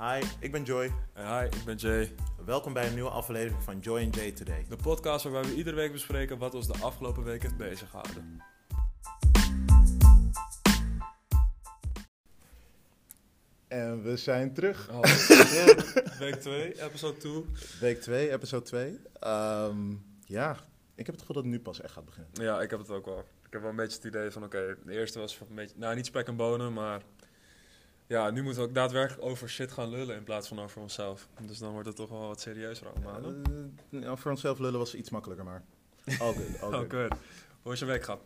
Hi, ik ben Joy. En hi, ik ben Jay. Welkom bij een nieuwe aflevering van Joy and Jay Today. De podcast waarbij we iedere week bespreken wat ons de afgelopen week heeft bezig gehouden. En we zijn terug. Oh, week 2, episode 2. Week 2, episode 2. ja, ik heb het gevoel dat het nu pas echt gaat beginnen. Ja, ik heb het ook wel. Ik heb wel een beetje het idee van, oké, de eerste was een beetje, nou niet spek en bonen, maar ja, nu moeten we ook daadwerkelijk over shit gaan lullen in plaats van over onszelf. Dus dan wordt het toch wel wat serieuzer allemaal. hè? Eh, ja, voor onszelf lullen was iets makkelijker, maar... All good, all Oh, good. good. Hoe was je week gehad?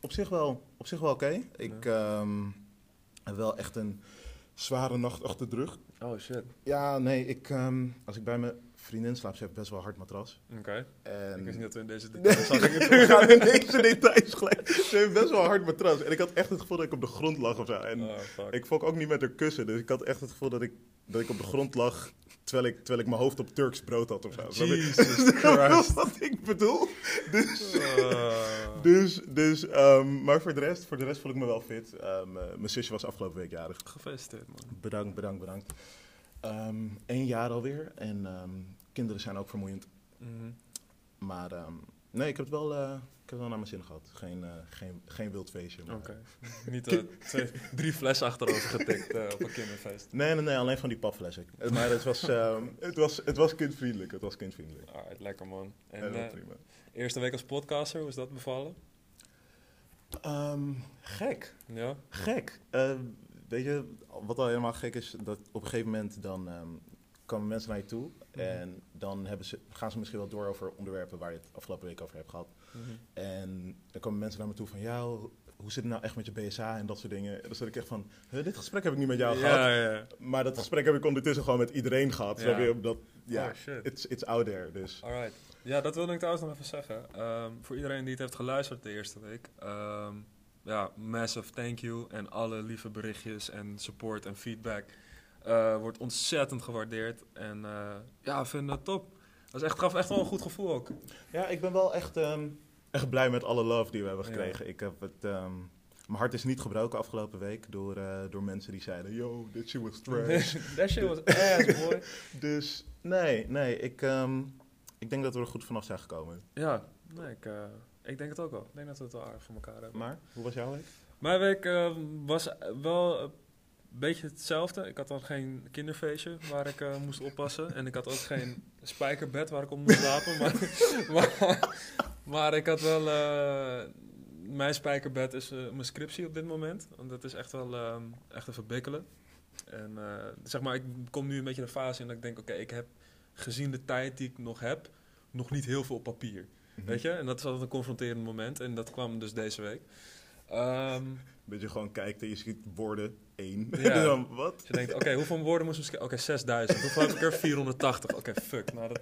Op zich wel, op zich wel oké. Ik ehm, heb wel echt een zware nacht achter de rug. Oh shit. Ja, nee, ik, ehm, als ik bij mijn vriendin slaap, ze heeft best wel hard matras. Oké. En... Ik wist niet dat we in deze details we gaan in deze details gelijk. Ze heeft best wel een hard matras. En ik had echt het gevoel dat ik op de grond lag of zo. En Oh, ik fok ook niet met haar kussen. Dus ik had echt het gevoel dat ik, dat ik op de grond lag. Terwijl ik, terwijl ik mijn hoofd op Turks brood had of zo. Jesus Christ. Wat ik bedoel. Dus, Uh, dus, dus ehm, maar voor de, rest, voor de rest voel ik me wel fit. Ehm, eh, mijn zusje was afgelopen week jarig. gefeliciteerd man. Bedankt, bedankt, bedankt. Ehm Eén jaar alweer. En ehm, kinderen zijn ook vermoeiend. Mhm. Maar ehm, nee, ik heb het wel, eh, ik heb het wel naar mijn zin gehad. Geen, eh, geen, geen wild feestje. Oké. Niet eh, twee, drie flessen achterover getikt op een kinderfeest. Nee, nee, nee, alleen van die papflessen. Maar het was, het, was, het was kindvriendelijk. Het was kindvriendelijk. Alright, lekker man. En prima. eerste week als podcaster, hoe is dat bevallen? Gek, Ja? gek. Weet je, wat al helemaal gek is, dat op een gegeven moment dan ehm, komen mensen naar je toe. Mhm. En dan hebben ze, gaan ze misschien wel door over onderwerpen waar je het afgelopen week over hebt gehad. Mhm. En dan komen mensen naar me toe van, ja, hoe, zit het nou echt met je BSA en dat soort dingen. En dan zit ik echt van, "Huh, dit gesprek heb ik niet met jou gehad. Ja, ja. Maar dat gesprek heb ik ondertussen gewoon met iedereen gehad. Ja. Dat, ja, Oh, shit. it's, it's out there. Dus Alright. Ja, dat wilde ik trouwens nog even zeggen. Ehm, voor iedereen die het heeft geluisterd de eerste week. ehm, ja, massive thank you. En alle lieve berichtjes en support en feedback. eh, wordt ontzettend gewaardeerd. En eh, ja, we vinden het top. Dat is echt, gaf echt wel een goed gevoel ook. ja, ik ben wel echt, ehm, echt blij met alle love die we hebben Ja. gekregen. Ik heb het, ehm, mijn hart is niet gebroken afgelopen week door, eh, door mensen die zeiden, yo, this shit was trash. That shit was ass, boy. dus nee, nee, ik, ehm, ik denk dat we er goed vanaf zijn gekomen. Ja, nee, ik, ik denk het ook wel. Ik denk dat we het wel aardig voor elkaar hebben. Maar, hoe was jouw week? Mijn week eh, was wel een beetje hetzelfde. Ik had dan geen kinderfeestje waar ik eh, moest oppassen. En ik had ook geen spijkerbed waar ik op moest slapen. Maar, maar, maar ik had wel... eh, mijn spijkerbed is eh, mijn scriptie op dit moment. Want dat is echt wel eh, echt even bikkelen. En eh, zeg maar, ik kom nu een beetje in de fase in dat ik denk... Oké, ik heb gezien de tijd die ik nog heb... nog niet heel veel op papier. Weet je? En dat is altijd een confronterend moment. En dat kwam dus deze week. Ehm, Dat je gewoon kijkt en je ziet woorden één. Ja. Dan, wat? Dus je denkt, oké, hoeveel woorden moest ik? Oké, 6000. Hoeveel heb ik er? 480. Oké, fuck. Nou, dat,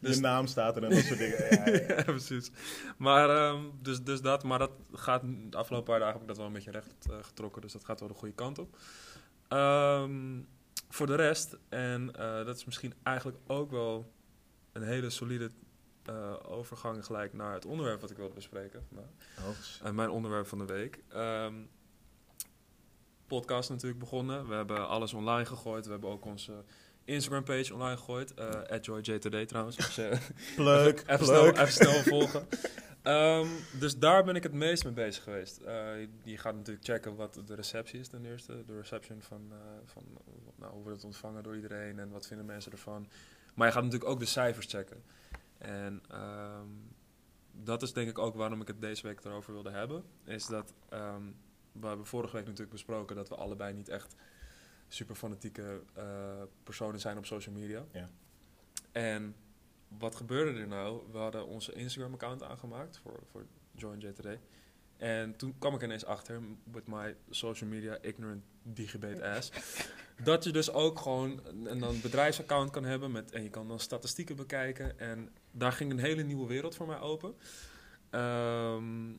dus- je naam staat er en dat soort dingen. Ja, ja. ja, precies. Maar, ehm, dus, dus dat, maar dat gaat, de afgelopen paar dagen heb ik dat wel een beetje recht eh, getrokken. Dus dat gaat wel de goede kant op. Ehm, voor de rest, en eh, dat is misschien eigenlijk ook wel een hele solide eh, overgang gelijk naar het onderwerp wat ik wilde bespreken. vandaag. Oh, Uh, mijn onderwerp van de week. Ehm, podcast natuurlijk begonnen. We hebben alles online gegooid. We hebben ook onze Instagram page online gegooid. Uh, @joyjtoday trouwens. Dus, eh, Pluk, even, snel, pluk. even snel volgen. Ehm, dus daar ben ik het meest mee bezig geweest. Eh, je- je gaat natuurlijk checken wat de receptie is ten eerste. De reception van, eh, van nou, hoe wordt het ontvangen door iedereen en wat vinden mensen ervan. Maar je gaat natuurlijk ook de cijfers checken. En ehm, dat is denk ik ook waarom ik het deze week erover wilde hebben. Is dat ehm, we hebben vorige week natuurlijk besproken dat we allebei niet echt super fanatieke eh, personen zijn op social media. Ja. En wat gebeurde er nou? We hadden onze Instagram-account aangemaakt voor, voor Join JTD. En toen kwam ik ineens achter, with my social media ignorant digibate ass, dat je dus ook gewoon een, een bedrijfsaccount kan hebben met, en je kan dan statistieken bekijken. En daar ging een hele nieuwe wereld voor mij open. Ehm,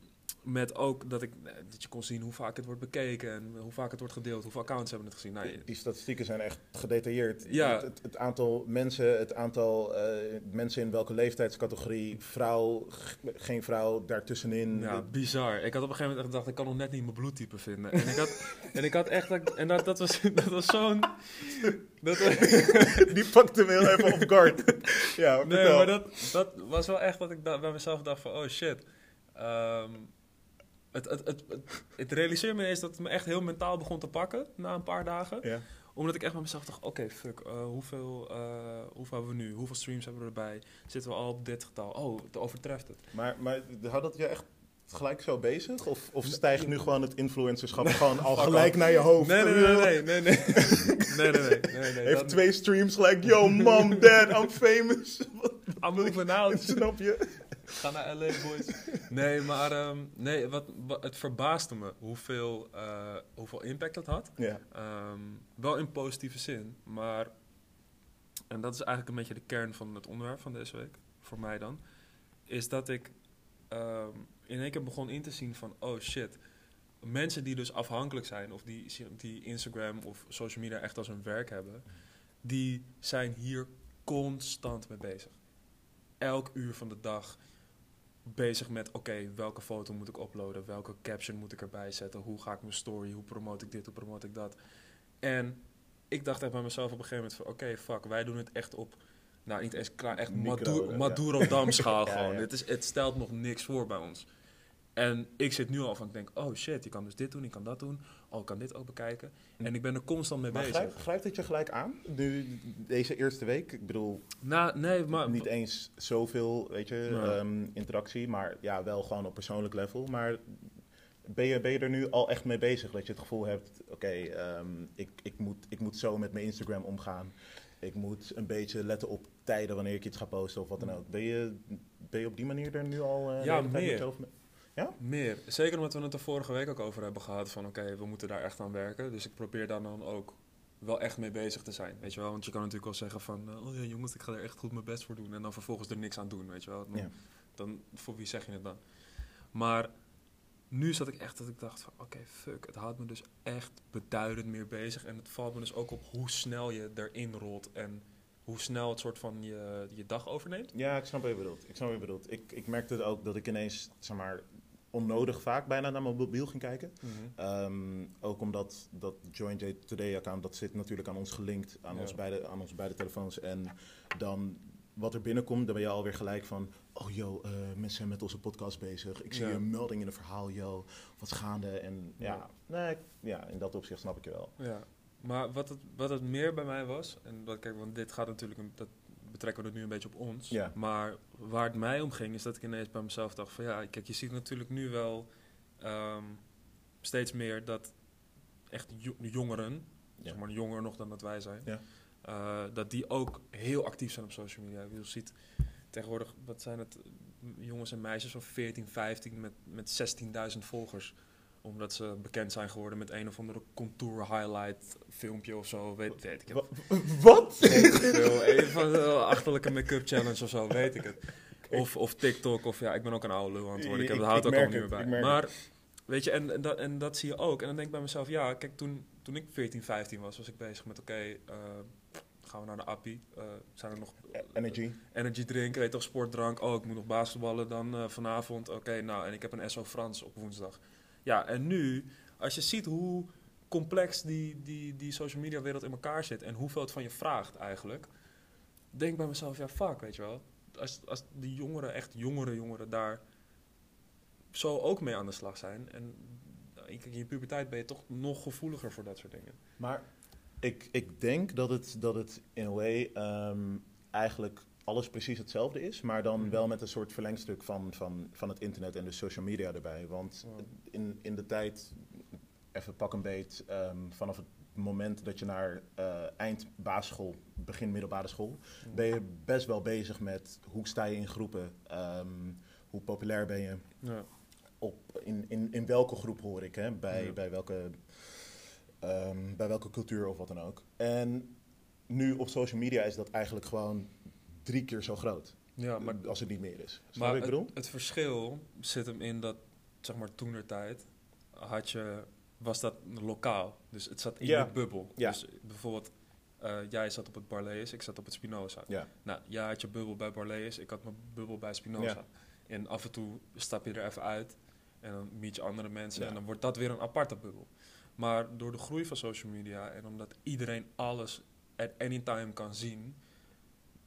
met ook dat, ik, eh, dat je kon zien hoe vaak het wordt bekeken en hoe vaak het wordt gedeeld, hoeveel accounts hebben het gezien. Nou, Die, die statistieken zijn echt gedetailleerd. Ja. Het, het, het aantal mensen, het aantal eh, mensen in welke leeftijdscategorie, vrouw, geen vrouw, daartussenin. Ja, bizar. Ik had op een gegeven moment echt gedacht, ik kan nog net niet mijn bloedtype vinden. En ik had, en ik had echt, en dat, dat was, dat was zo'n... Die pakte me heel even op guard. ja, nee, maar dat, dat was wel echt dat ik bij mezelf dacht van, oh shit. Ehm, het, het, het, het, het realiseerde me eens dat het me echt heel mentaal begon te pakken na een paar dagen. Ja. Omdat ik echt bij mezelf dacht, oké, fuck, eh, hoeveel, eh, hoeveel hebben we nu? Hoeveel streams hebben we erbij? Zitten we al op dit getal? Oh, het overtreft het. Maar, maar houdt dat je echt gelijk zo bezig? Of, of stijgt nu gewoon het influencerschap gewoon al gelijk naar je hoofd? Nee, nee, nee, nee, nee, nee. Nee, nee, nee, nee, nee. Heeft dat- twee streams gelijk, yo mom, dad, I'm famous. I'm moving out. Snap je? Ga naar LA, boys. Nee, maar ehm, nee, wat, wat, het verbaasde me hoeveel, eh, hoeveel impact dat had. Ja. Ehm, wel in positieve zin, maar... En dat is eigenlijk een beetje de kern van het onderwerp van deze week, voor mij dan. Is dat ik ehm, in één keer begon in te zien van, oh shit... Mensen die dus afhankelijk zijn, of die, die Instagram of social media echt als hun werk hebben... Die zijn hier constant mee bezig. Elk uur van de dag bezig met, oké, welke foto moet ik uploaden? Welke caption moet ik erbij zetten? Hoe ga ik mijn story? Hoe promote ik dit? Hoe promote ik dat? En ik dacht echt bij mezelf op een gegeven moment van, oké, fuck, wij doen het echt op, nou niet eens klaar, echt Micro, Maduro, ja. Maduro-damschaal Ja, gewoon. ja. Het, is, het stelt nog niks voor bij ons. En ik zit nu al van, ik denk, oh shit, je kan dus dit doen, je kan dat doen. Oh, ik kan dit ook bekijken. En ik ben er constant mee Maar bezig. grijpt, grijpt het je gelijk aan, nu, deze eerste week? Ik bedoel, Nou, nee, maar... niet eens zoveel, weet je, ehm, interactie, maar ja, wel gewoon op persoonlijk level. Maar ben je, ben je er nu al echt mee bezig? Dat je het gevoel hebt, oké, ehm, ik, ik, moet, ik moet zo met mijn Instagram omgaan. Ik moet een beetje letten op tijden wanneer ik iets ga posten of wat dan ook. Ben je, ben je op die manier er nu al de Ja, meer. Mee- Meer. Zeker omdat we het er vorige week ook over hebben gehad. Van oké, we moeten daar echt aan werken. Dus ik probeer daar dan ook wel echt mee bezig te zijn. Weet je wel? Want je kan natuurlijk wel zeggen van... eh, oh ja jongens, ik ga er echt goed mijn best voor doen. En dan vervolgens er niks aan doen. Weet je wel? Dan, Ja. dan voor wie zeg je het dan? Maar nu zat ik echt dat ik dacht van... Oké, fuck. Het houdt me dus echt beduidend meer bezig. En het valt me dus ook op hoe snel je erin rolt. En hoe snel het soort van je, je dag overneemt. Ja, ik snap wat je bedoelt. Ik snap wat je bedoelt. Ik, ik merkte ook dat ik ineens, zeg maar, onnodig vaak bijna naar mijn mobiel ging kijken. Ehm, ook omdat dat Join J Today account, dat zit natuurlijk aan ons gelinkt, aan, Ja. ons beide, aan onze beide telefoons. En dan wat er binnenkomt, dan ben je alweer gelijk van, oh yo, eh, mensen zijn met onze podcast bezig. Ik zie Ja. een melding in een verhaal, yo, wat gaande? En ja, Ja. nee, ja, in dat opzicht snap ik je wel. Ja, maar wat het, wat het meer bij mij was, en wat, kijk, want dit gaat natuurlijk, een- dat betrekken we het nu een beetje op ons. Ja. Maar waar het mij om ging, is dat ik ineens bij mezelf dacht van ja, kijk, je ziet natuurlijk nu wel ehm, steeds meer dat echt jo- jongeren, Ja. zeg maar jonger nog dan dat wij zijn, Ja. eh, dat die ook heel actief zijn op social media. Je ziet tegenwoordig, wat zijn het, jongens en meisjes van 14, 15 met, met 16.000 volgers omdat ze bekend zijn geworden met een of andere contour highlight filmpje of zo. Weet, weet ik het. Wa- Wat? Een van de achterlijke make-up challenge of zo, weet ik het. Of, of TikTok, of ja, ik ben ook een oude lul aan het worden. Ik heb het houdt ook al niet meer bij. Maar, weet je, en, en, dat, en dat zie je ook. En dan denk ik bij mezelf, ja, kijk, toen, toen ik 14, 15 was, was ik bezig met, oké, eh, gaan we naar de appie? Eh, zijn er nog Energy. energy drinken, weet toch, sportdrank. Oh, ik moet nog basketballen dan eh, vanavond. Oké, nou, en ik heb een SO Frans op woensdag. Ja, en nu, als je ziet hoe complex die, die, die social media wereld in elkaar zit en hoeveel het van je vraagt eigenlijk, denk bij mezelf, ja, fuck, weet je wel. Als, als die jongeren, echt jongere jongeren, daar zo ook mee aan de slag zijn. En in je puberteit ben je toch nog gevoeliger voor dat soort dingen. Maar ik, ik denk dat het, dat het in a way ehm, eigenlijk alles precies hetzelfde is, maar dan Mhm. wel met een soort verlengstuk van, van, van het internet en de social media erbij. Want in, in de tijd, even pak een beet, ehm, vanaf het moment dat je naar eh, eind basisschool, begin middelbare school, ben je best wel bezig met hoe sta je in groepen, ehm, hoe populair ben je, Ja. op, in, in, in welke groep hoor ik, hè? Bij, Ja. bij, welke, ehm, bij welke cultuur of wat dan ook. En nu op social media is dat eigenlijk gewoon drie keer zo groot. ja, maar als het niet meer is. Snap Maar ik bedoel? het, het verschil zit hem in dat zeg maar toenertijd, had je, was dat lokaal. Dus het zat in Ja. je bubbel. Ja. Dus bijvoorbeeld, eh, jij zat op het Barlees, ik zat op het Spinoza. Ja. Nou, jij had je bubbel bij Barlees, ik had mijn bubbel bij Spinoza. Ja. En af en toe stap je er even uit en dan meet je andere mensen en dan wordt dat weer een aparte bubbel. Maar door de groei van social media en omdat iedereen alles at any time kan zien,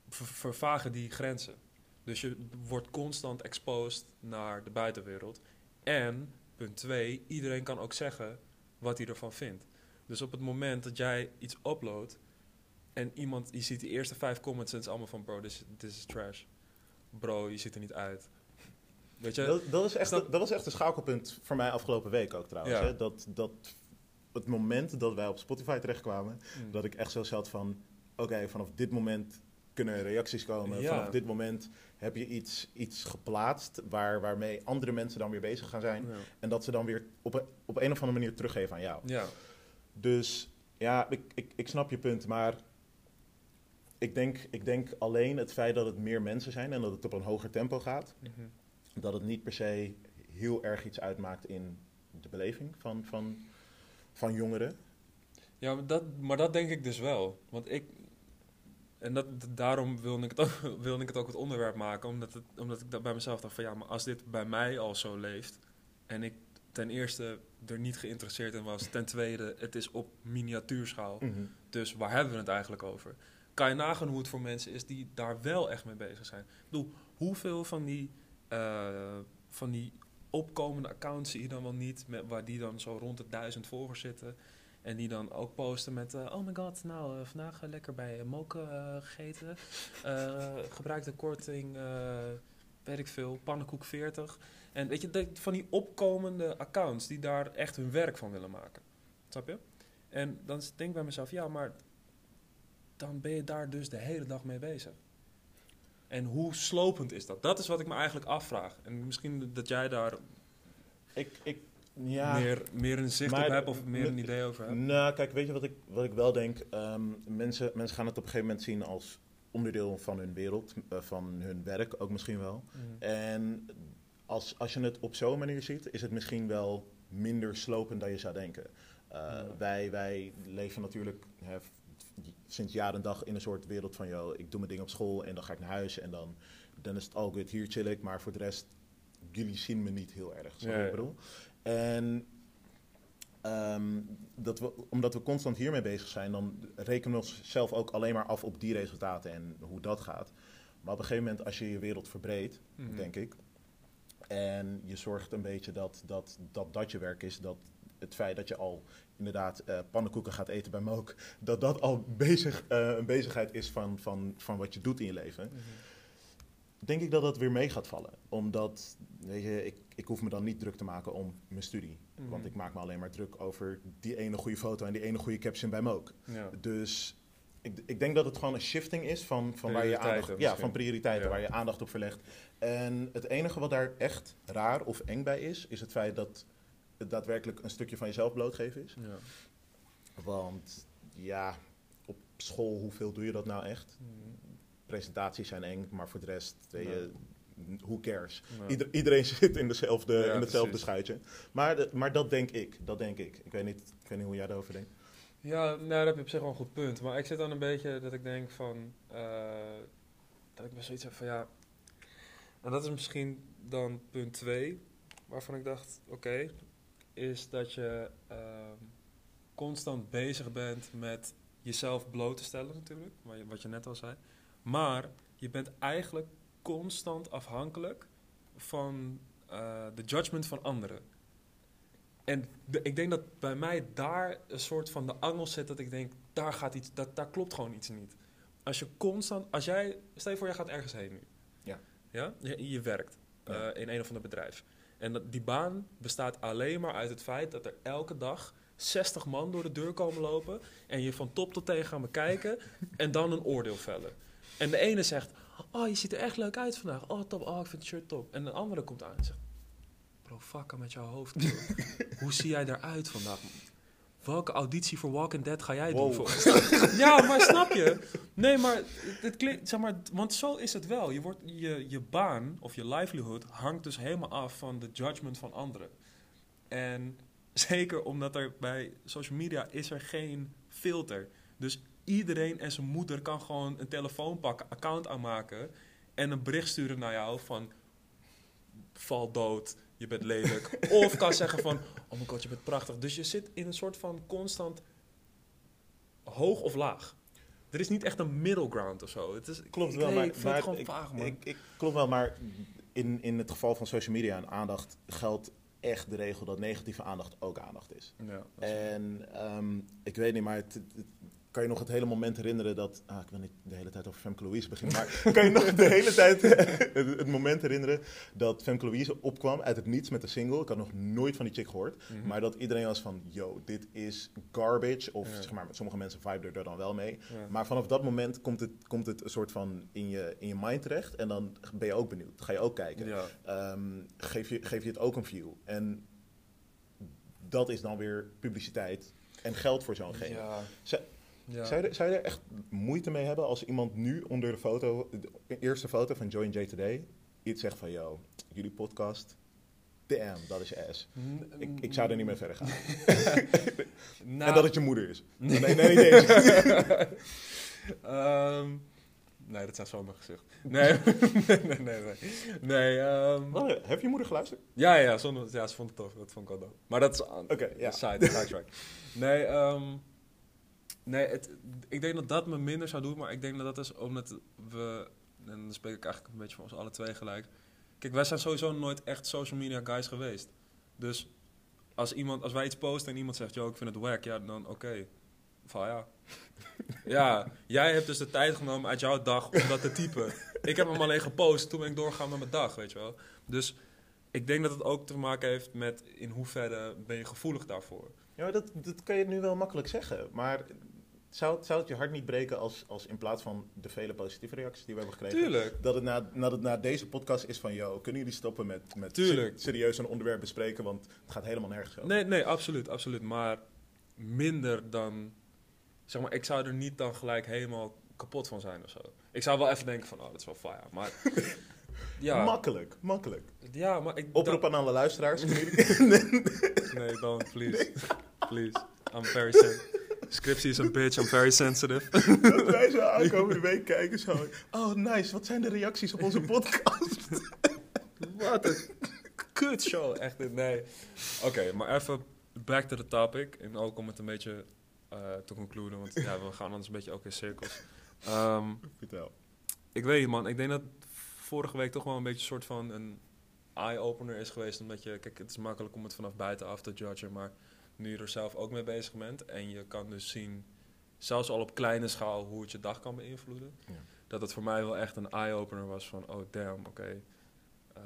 ver- vervagen die grenzen. Dus je wordt constant exposed naar de buitenwereld. En, punt twee, iedereen kan ook zeggen wat hij ervan vindt. Dus op het moment dat jij iets uploadt en iemand, je ziet de eerste vijf comments en het is allemaal van bro, this, this is trash. Bro, je ziet er niet uit. Weet je? Dat, dat, is echt, dat was echt een schakelpunt voor mij afgelopen week ook trouwens. Ja. Hè? Dat, dat het moment dat wij op Spotify terechtkwamen, Mm. dat ik echt zo zat van... Oké, vanaf dit moment kunnen reacties komen. Ja. Vanaf dit moment heb je iets, iets geplaatst waar, waarmee andere mensen dan weer bezig gaan zijn. Ja. En dat ze dan weer op een, op een of andere manier teruggeven aan jou. ja. Dus ja, ik, ik, ik snap je punt, maar ik denk, ik denk alleen het feit dat het meer mensen zijn en dat het op een hoger tempo gaat, Mhm. dat het niet per se heel erg iets uitmaakt in de beleving van, van, van jongeren. Ja, maar dat, maar dat denk ik dus wel. Want ik. En dat, daarom wilde ik, het ook, wilde ik het ook het onderwerp maken. Omdat, het, omdat ik dat bij mezelf dacht van ja, maar als dit bij mij al zo leeft. En ik ten eerste er niet geïnteresseerd in was. Ten tweede, het is op miniatuurschaal. Dus waar hebben we het eigenlijk over? Kan je nagaan hoe het voor mensen is die daar wel echt mee bezig zijn? Ik bedoel, hoeveel van die, eh, van die opkomende accounts zie je dan wel niet, met, waar die dan zo rond de duizend volgers zitten. En die dan ook posten met, eh, oh my god, nou, eh, vandaag eh, lekker bij moken gegeten. Gebruik de korting, weet ik veel, pannenkoek 40. En weet je, van die opkomende accounts die daar echt hun werk van willen maken. Snap je? En dan denk ik bij mezelf, ja, maar dan ben je daar dus de hele dag mee bezig. En hoe slopend is dat? Dat is wat ik me eigenlijk afvraag. En misschien dat jij daar Ik, ik, ja. meer, meer een zicht Maar op hebt of meer een idee over hebt. Nou, kijk, weet je wat ik, wat ik wel denk? Ehm, mensen, mensen gaan het op een gegeven moment zien als onderdeel van hun wereld, eh, van hun werk ook misschien wel. Mhm. En als, als je het op zo'n manier ziet, is het misschien wel minder slopend dan je zou denken. Uh, Ja. wij, wij leven natuurlijk hè, sinds jaar en dag in een soort wereld van, joh, ik doe mijn ding op school en dan ga ik naar huis en dan, dan is het all good, hier chill ik, maar voor de rest, jullie zien me niet heel erg, je Ja, ik bedoel? En ehm, dat we, omdat we constant hiermee bezig zijn, dan rekenen we onszelf ook alleen maar af op die resultaten en hoe dat gaat. Maar op een gegeven moment, als je je wereld verbreedt, Mhm. denk ik. En je zorgt een beetje dat dat, dat dat je werk is. Dat het feit dat je al inderdaad eh, pannenkoeken gaat eten bij Mook. Dat dat al bezig, eh, een bezigheid is van, van, van wat je doet in je leven. Mhm. Denk ik dat dat weer mee gaat vallen. Omdat, weet je, ik, ik hoef me dan niet druk te maken om mijn studie. Mhm. Want ik maak me alleen maar druk over die ene goede foto en die ene goede caption bij Mook. Ja. Dus ik, ik denk dat het gewoon een shifting is van, van waar je aandacht... Ja, misschien. van prioriteiten, Ja. waar je aandacht op verlegt. En het enige wat daar echt raar of eng bij is, is het feit dat het daadwerkelijk een stukje van jezelf blootgeven is. Ja. Want ja, op school, hoeveel doe je dat nou echt? Mhm. Presentaties zijn eng, maar voor de rest, weet je, who cares? Ieder- iedereen zit in, dezelfde, in hetzelfde schuitje. Maar, de- maar dat denk ik, dat denk ik. Ik weet niet, ik weet niet hoe jij daarover denkt. Ja, nou, dat heb je op zich wel een goed punt. Maar ik zit dan een beetje dat ik denk van... eh, dat ik best zoiets heb van ja... En dat is misschien dan punt 2, waarvan ik dacht, oké... is dat je ehm, constant bezig bent met jezelf bloot te stellen natuurlijk. Wat je net al zei. Maar je bent eigenlijk constant afhankelijk van eh, de judgment van anderen. En de- ik denk dat bij mij daar een soort van de angel zit dat ik denk, daar gaat iets, dat, daar klopt gewoon iets niet. Als je constant, als jij, stel je voor, je gaat ergens heen nu. Ja. Ja, je, je werkt Ja. eh, in een of ander bedrijf. En dat, die baan bestaat alleen maar uit het feit dat er elke dag 60 man door de deur komen lopen en je van top tot teen gaan bekijken en dan een oordeel vellen. En de ene zegt, oh je ziet er echt leuk uit vandaag, oh top, oh ik vind het shirt top. En de andere komt aan en zegt, bro fuck met jouw hoofd. Hoe zie jij eruit vandaag? welke auditie voor Walking Dead ga jij Wow. doen? Voor? ja, maar snap je? Nee, maar het klinkt, zeg maar, want zo is het wel. Je, wordt, je, je baan of je livelihood hangt dus helemaal af van de judgment van anderen. En zeker omdat er bij social media is er geen filter. Dus iedereen en zijn moeder kan gewoon een telefoon pakken, account aanmaken en een bericht sturen naar jou van val dood, je bent lelijk. of kan zeggen van oh mijn god, je bent prachtig. Dus je zit in een soort van constant hoog of laag. Er is niet echt een middle ground of zo. Het is, Klopt ik wel, maar, ik vind maar het gewoon ik, vaag, man. Ik, klopt wel, maar in, in het geval van social media en aandacht geldt echt de regel dat negatieve aandacht ook aandacht is. ja, is- En ehm, ik weet niet, maar het- kan je nog het hele moment herinneren dat... Ah, ik wil niet de hele tijd over Femke Louise beginnen, maar kan je nog de hele tijd het, moment herinneren dat Femke Louise opkwam uit het niets met een single? Ik had nog nooit van die chick gehoord. Mhm. Maar dat iedereen was van, yo, dit is garbage. Of Ja. zeg maar, sommige mensen viben er dan wel mee. Ja. Maar vanaf dat moment komt het, komt het een soort van in je, in je mind terecht. En dan ben je ook benieuwd. Ga je ook kijken. ja. Ehm, geef, je, geef je het ook een view. En dat is dan weer publiciteit en geld voor zo'n game. Ja. Zou- je er, zou je er echt moeite mee hebben als iemand nu onder de foto, de eerste foto van Join J Today, iets zegt van, yo, jullie podcast, damn, dat is je ass. Ik, ik zou er niet mee verder gaan. Nou, En dat het je moeder is. Nee, nee, nee, eens. Ehm, nee, dat staat zo in mijn gezicht. Nee, nee, nee, nee. Nee, nee ehm, Oh. Heb je moeder geluisterd? ja, ja, zonder, ja, ze vond het tof. Dat vond ik wel dope. Maar dat is aan Oké, ja. side, sidetrack. Nee, ehm, nee het, ik denk dat dat me minder zou doen, maar ik denk dat dat is omdat we, en dan spreek ik eigenlijk een beetje voor ons alle twee gelijk. Kijk, wij zijn sowieso nooit echt social media guys geweest. Dus als, iemand, als wij iets posten en iemand zegt, yo, ik vind het wack, ja, dan oké. Van ja. Ja, jij hebt dus de tijd genomen uit jouw dag om dat te typen. Ik heb hem alleen gepost, toen ben ik doorgegaan met mijn dag, weet je wel. Dus ik denk dat het ook te maken heeft met in hoeverre ben je gevoelig daarvoor. Ja, dat, dat kan je nu wel makkelijk zeggen. Maar zou, het- zou het je hart niet breken als, als in plaats van de vele positieve reacties die we hebben gekregen... Tuurlijk. Dat het na, na, na deze podcast is van, yo, kunnen jullie stoppen met, met Tuurlijk. serieus een onderwerp bespreken, want het gaat helemaal nergens over. Nee, nee, absoluut, absoluut. Maar minder dan... Zeg maar, ik zou er niet dan gelijk helemaal kapot van zijn of zo. Ik zou wel even denken van, oh, dat is wel fire. Maar ja, Makkelijk, makkelijk. ja, maar ik... Oproep aan alle luisteraars. Nee, don't, please. Please. I'm very sensitive. Scriptie is een bitch, I'm very sensitive. dat wij zo aankomende week kijken zo. Oh, nice. Wat zijn de reacties op onze podcast? Wat een kut show, echt. Nee. Oké, maar even back to the topic. En ook om het een beetje eh, te concluden, want ja, we gaan anders een beetje ook in cirkels. Ehm, Vertel. ik weet niet, man. Ik denk dat vorige week toch wel een beetje een soort van een eye-opener is geweest. Omdat je, kijk, het is makkelijk om het vanaf buitenaf te judgen, maar nu je er zelf ook mee bezig bent en je kan dus zien, zelfs al op kleine schaal, hoe het je dag kan beïnvloeden. Ja. Dat het voor mij wel echt een eye-opener was van, oh damn, oké. eh,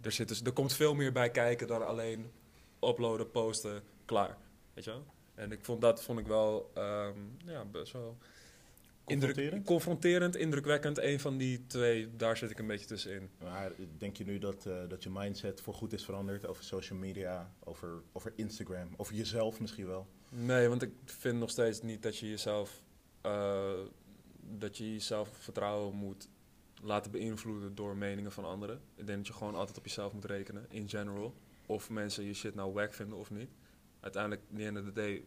er, zit dus, er komt veel meer bij kijken dan alleen uploaden, posten, klaar. Weet je wel? En ik vond dat vond ik wel ehm, ja, best wel indruk- Confronterend? confronterend, indrukwekkend. Een van die twee, daar zit ik een beetje tussenin. Maar denk je nu dat, eh, dat je mindset voor goed is veranderd over social media, over, over Instagram, over jezelf misschien wel? Nee, want ik vind nog steeds niet dat je jezelf, eh, dat je jezelf vertrouwen moet laten beïnvloeden door meningen van anderen. Ik denk dat je gewoon altijd op jezelf moet rekenen, in general. Of mensen je shit nou wack vinden of niet. Uiteindelijk, in the end of the day,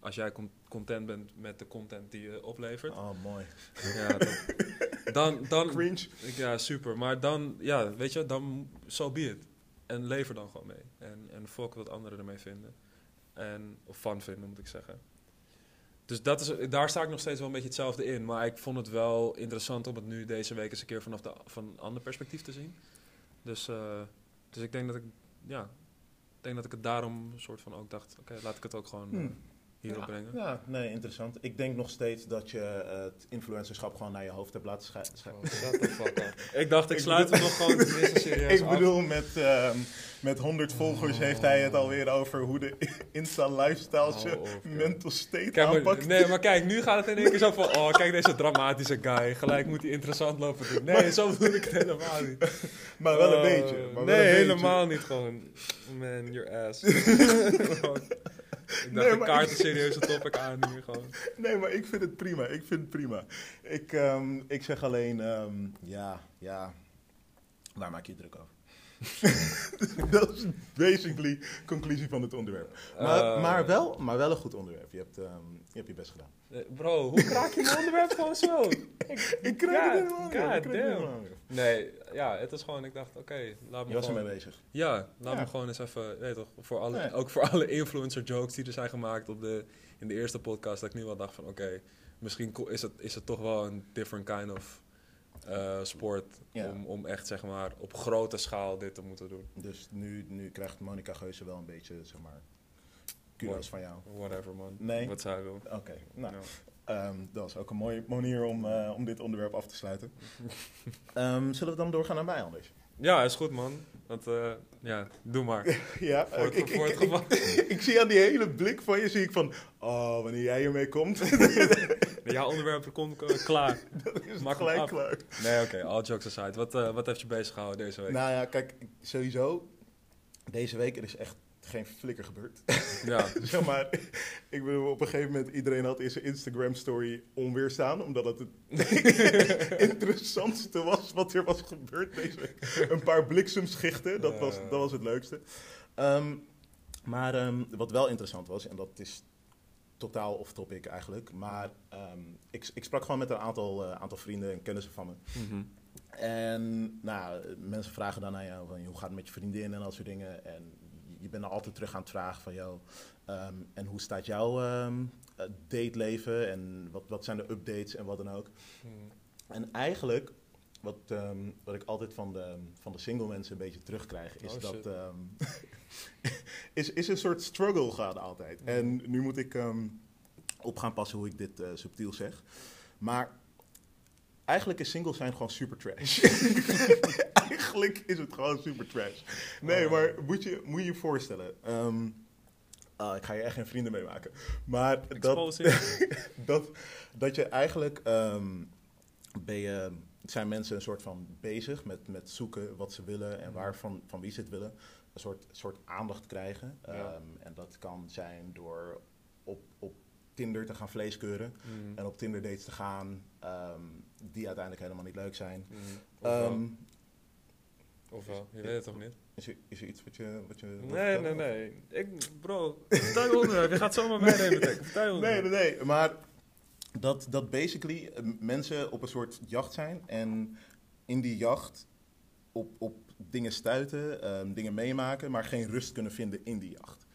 als jij con- content bent met de content die je oplevert, Oh, mooi. ja, dan, dan, dan Cringe. ja, super. Maar dan, ja, weet je, dan so be it. En lever dan gewoon mee. En, en fuck wat anderen ermee vinden. En, of fun vinden, moet ik zeggen. Dus dat is, daar sta ik nog steeds wel een beetje hetzelfde in. Maar ik vond het wel interessant om het nu deze week eens een keer vanaf de, van een ander perspectief te zien. Dus, eh, dus ik denk dat ik, ja, ik denk dat ik het daarom een soort van ook dacht, oké, laat ik het ook gewoon eh, Hmm. Hierop ja, brengen. Ja, nee, interessant. Ik denk nog steeds dat je eh, het influencerschap gewoon naar je hoofd hebt laten schij- Oh. Ik dacht, ik sluit hem nog gewoon serieus Ik af. bedoel, met, ehm, met 100 volgers heeft hij het alweer over hoe de Insta-lifestyle Hou je mental state Kijk, maar- aanpakt. nee, maar kijk, nu gaat het in één keer zo van... Oh, kijk deze dramatische guy. Gelijk moet hij interessant lopen doen. Nee, zo bedoel ik het helemaal niet. maar wel een Oh, beetje. Maar wel nee, een beetje. helemaal niet gewoon. Man, your ass. Ik dacht, Nee, maar kaart ik- een serieuze topic aan hier gewoon. Nee, maar ik vind het prima. Ik vind het prima. Ik, ehm, ik zeg alleen, ehm, ja, ja, waar maak je je druk over? dat is basically conclusie van het onderwerp. Maar, Eh, maar, wel, maar wel een goed onderwerp. Je hebt, ehm, je, hebt je best gedaan. eh, Bro, hoe kraak je mijn onderwerp gewoon zo? Ik, Ik. Ik krijg het helemaal niet. Nee, ja, het is gewoon, ik dacht, oké, laat me Je was ermee bezig. Ja, laat Ja. me gewoon eens even, weet toch, voor alle, Nee. ook voor alle influencer jokes die er zijn gemaakt op de, in de eerste podcast, dat ik nu wel dacht van, oké, misschien is het, is het toch wel een different kind of eh, sport Ja. om, om echt, zeg maar, op grote schaal dit te moeten doen. Dus nu, nu krijgt Monica Geuze wel een beetje, zeg maar, kudos van jou. Whatever, man. Nee. Wat zij wil. Oké, nou. Ehm, dat is ook een mooie manier om, eh, om dit onderwerp af te sluiten. Ehm, zullen we dan doorgaan naar mij, Anders? Ja, is goed, man. Dat, eh, ja, doe maar. Ja, Voor het, ik, voor ik, het ik, ik zie aan die hele blik van je, zie ik van, oh, wanneer jij ermee komt, Jouw onderwerp komt eh, klaar. dan is Maak gelijk af. klaar. Nee, oké, all jokes aside. Wat, wat heeft je bezig gehouden deze week? Nou ja, kijk, sowieso, deze week er is echt geen flikker gebeurd. Ja, zeg maar, ik bedoel, op een gegeven moment, iedereen had in zijn Instagram-story onweerstaan, omdat het het interessantste was wat er was gebeurd deze week. Een paar bliksemschichten, dat was, dat was het leukste. Ehm, maar ehm, wat wel interessant was, en dat is totaal off-topic eigenlijk, maar ehm, ik, ik sprak gewoon met een aantal, eh, aantal vrienden en kennissen van me. Mhm. En nou, mensen vragen dan aan jou van, hoe gaat het met je vriendin en dat soort dingen. En je bent er altijd terug aan het vragen van, jou ehm, en hoe staat jouw eh, dateleven en wat, wat zijn de updates en wat dan ook. Mhm. En eigenlijk, wat, ehm, wat ik altijd van de, van de single mensen een beetje terugkrijg, is Oh, dat... is, is een soort struggle gaan altijd. Mhm. En nu moet ik op gaan passen hoe ik dit eh, subtiel zeg. Maar eigenlijk is single zijn gewoon super trash. eigenlijk is het gewoon super trash. Nee, Oh. maar moet je moet je je voorstellen... ehm, ah, ik ga je echt geen vrienden meemaken. Maar dat, dat, dat je eigenlijk ehm, ben je, zijn mensen een soort van bezig met, met zoeken wat ze willen en Mhm. waar van, van wie ze het willen. Een soort, soort aandacht krijgen. Ja. Ehm, en dat kan zijn door op, op Tinder te gaan vleeskeuren. Mhm. En op Tinder dates te gaan die uiteindelijk helemaal niet leuk zijn. Mhm. Ehm, Ofwel, je weet het toch niet? is, er, is er iets wat je... Wat je Nee, nee, nee. Ik, bro, vertel je onderwerp. Je gaat zomaar meenemen. Nee, onderwerp. nee, nee. Maar dat, dat basically eh, mensen op een soort jacht zijn. En in die jacht op, op dingen stuiten, ehm, dingen meemaken, maar geen rust kunnen vinden in die jacht.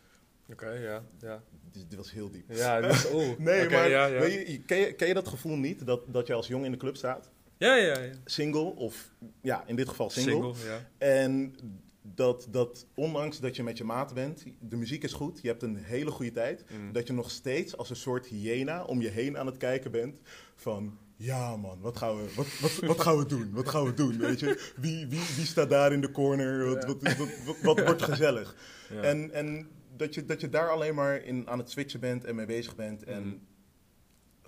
Oké, ja, ja. Dit, was heel diep. Ja, dus, oeh. Nee, maar ja, ja. Weet je, ken, je, ken je dat gevoel niet? Dat, dat je als jong in de club staat, Ja, ja, ja. single, of ja, in dit geval single. Single, ja. En dat, dat ondanks dat je met je maat bent, de muziek is goed, je hebt een hele goede tijd, Mm. dat je nog steeds als een soort hyena om je heen aan het kijken bent van... Ja man, wat gaan we, wat, wat, wat gaan we doen? Wat gaan we doen, weet je? Wie, wie, wie staat daar in de corner? Wat, Ja. wat, wat, wat, wat wordt gezellig? Ja. En, en dat, je, dat je daar alleen maar in, aan het switchen bent en mee bezig bent en Mhm.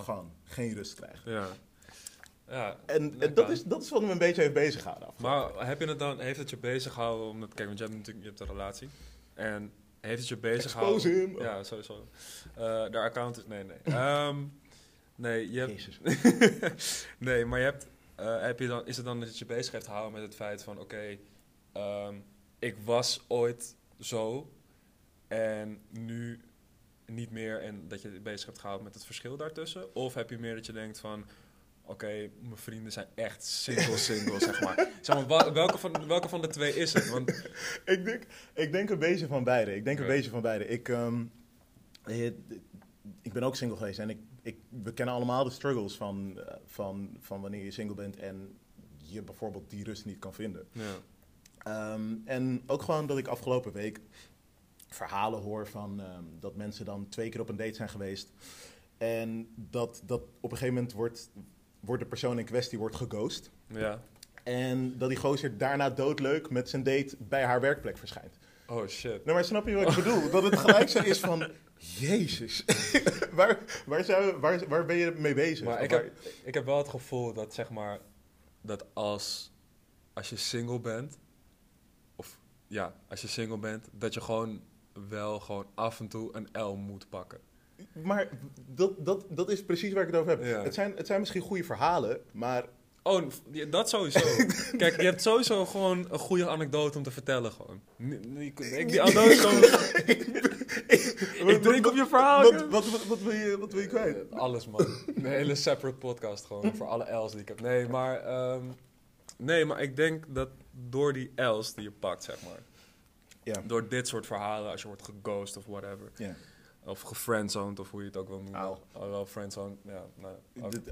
gewoon geen rust krijgt. Ja. Ja, En, dat en dat, kan. is, dat is wat me een beetje heeft bezig gehouden. afgelopen Maar heb je het dan, heeft het je bezig gehouden omdat, kijk, want je hebt natuurlijk je hebt een relatie. En heeft het je bezig Expose him. Ja, sowieso. Eh de account is, nee, nee. Ehm, nee, je hebt, nee, maar je hebt, eh, heb je dan, is het dan dat je bezig heeft gehouden met het feit van, oké, ehm, ik was ooit zo en nu niet meer en dat je bezig hebt gehouden met het verschil daartussen? Of heb je meer dat je denkt van, oké, mijn vrienden zijn echt single single, zeg maar. Zeg maar, welke van, welke van de twee is het? Want, ik, denk, ik denk een beetje van beide. Ik denk een beetje van beide. Ik, ehm, eh, ik ben ook single geweest en ik, ik, we kennen allemaal de struggles van, eh, van, van wanneer je single bent en je bijvoorbeeld die rust niet kan vinden. ja. Ehm, en ook gewoon dat ik afgelopen week verhalen hoor van ehm, dat mensen dan twee keer op een date zijn geweest. En dat, dat op een gegeven moment wordt, wordt de persoon in kwestie wordt geghost. ja. En dat die gozer daarna doodleuk met zijn date bij haar werkplek verschijnt. Oh shit. Nou, maar snap je wat ik bedoel? Dat het gelijk zo is van... Jezus, waar, waar, zou, waar, waar ben je mee bezig? Maar ik heb, ik heb wel het gevoel dat, zeg maar, dat als, als je single bent, of ja, als je single bent, dat je gewoon wel gewoon af en toe een L moet pakken. Maar dat, dat, dat is precies waar ik het over heb. Ja. Het, zijn, het zijn misschien goede verhalen, maar Oh, dat sowieso. Kijk, je hebt sowieso gewoon een goede anekdote om te vertellen gewoon. Ik, die anekdote kan... ik drink op je verhaal. wat, wat, wat wil je, wat wil je kwijt? Eh, Alles man. Een hele separate podcast gewoon voor alle L's die ik heb. Nee, maar, ehm, nee, maar ik denk dat door die L's die je pakt, zeg maar. Ja. Door dit soort verhalen, als je wordt geghost of whatever. Ja. Of gefriendzoned of hoe je het ook wil noemen. Auw. Oh, wel friendzoned, ja. Nou,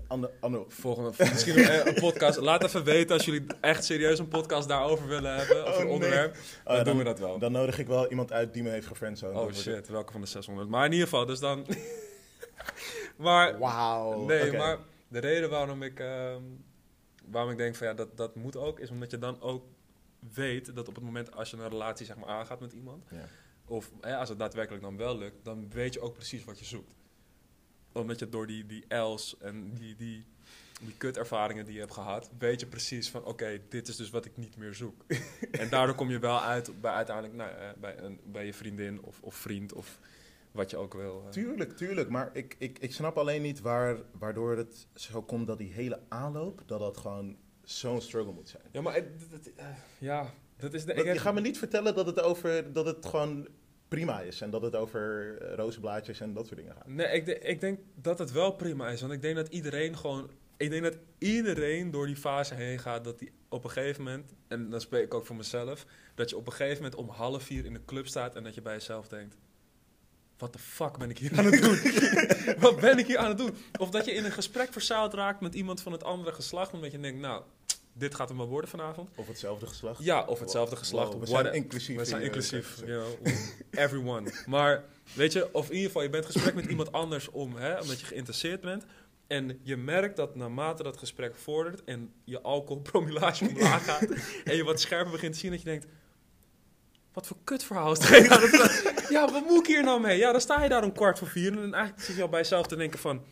Anne, Anne, Volgende, misschien een, een podcast. Laat even weten als jullie echt serieus een podcast daarover willen hebben. Of Oh, een nee. onderwerp. Dan, Oh, doen we dat wel. Dan nodig ik wel iemand uit die me heeft gefriendzoned. oh Dan shit, welke van de 600? Maar in ieder geval, dus dan... maar, Wauw. nee, maar de reden waarom ik, ehm, waarom ik denk van ja, dat, dat moet ook, is omdat je dan ook weet dat op het moment als je een relatie zeg maar aangaat met iemand, Ja. of hè, als het daadwerkelijk dan wel lukt, dan weet je ook precies wat je zoekt. Omdat je door die, die L's en die, die, die kutervaringen die je hebt gehad, weet je precies van oké, dit is dus wat ik niet meer zoek. en daardoor kom je wel uit bij uiteindelijk nou, eh, bij, een, bij je vriendin of, of vriend of wat je ook wil. eh. Tuurlijk, tuurlijk. Maar ik, ik, ik snap alleen niet waar, waardoor het zo komt dat die hele aanloop, dat dat gewoon zo'n struggle moet zijn. Ja, maar het- het- het- eh, ja, dat is de. Dat- ik- je gaat me niet vertellen dat het, over, dat het gewoon prima is en dat het over eh, rozenblaadjes en dat soort dingen gaat. Nee, ik, de- ik denk dat het wel prima is. Want ik denk dat iedereen gewoon. Ik denk dat iedereen door die fase heen gaat. Dat die op een gegeven moment. En dan spreek ik ook voor mezelf. Dat je op een gegeven moment om half vier in de club staat. En dat je bij jezelf denkt. Wat de fuck ben ik hier aan het doen? Wat ben ik hier aan het doen? Of dat je in een gesprek verzeild raakt met iemand van het andere geslacht. Omdat je denkt, nou, dit gaat hem wel worden vanavond. Of hetzelfde geslacht. Ja, of hetzelfde geslacht. Wow, we zijn what- inclusief. we zijn eh, inclusief, you know, everyone. Maar weet je, of in ieder geval, je bent in gesprek met iemand anders om, hè, omdat je geïnteresseerd bent. En je merkt dat naarmate dat gesprek vordert en je alcoholpromillage omlaag gaat en je wat scherper begint te zien, dat je denkt, wat voor kutverhaal is het Ja, wat moet ik hier nou mee? Ja, dan sta je daar om kwart voor vier en eigenlijk zit je al bij jezelf te denken van,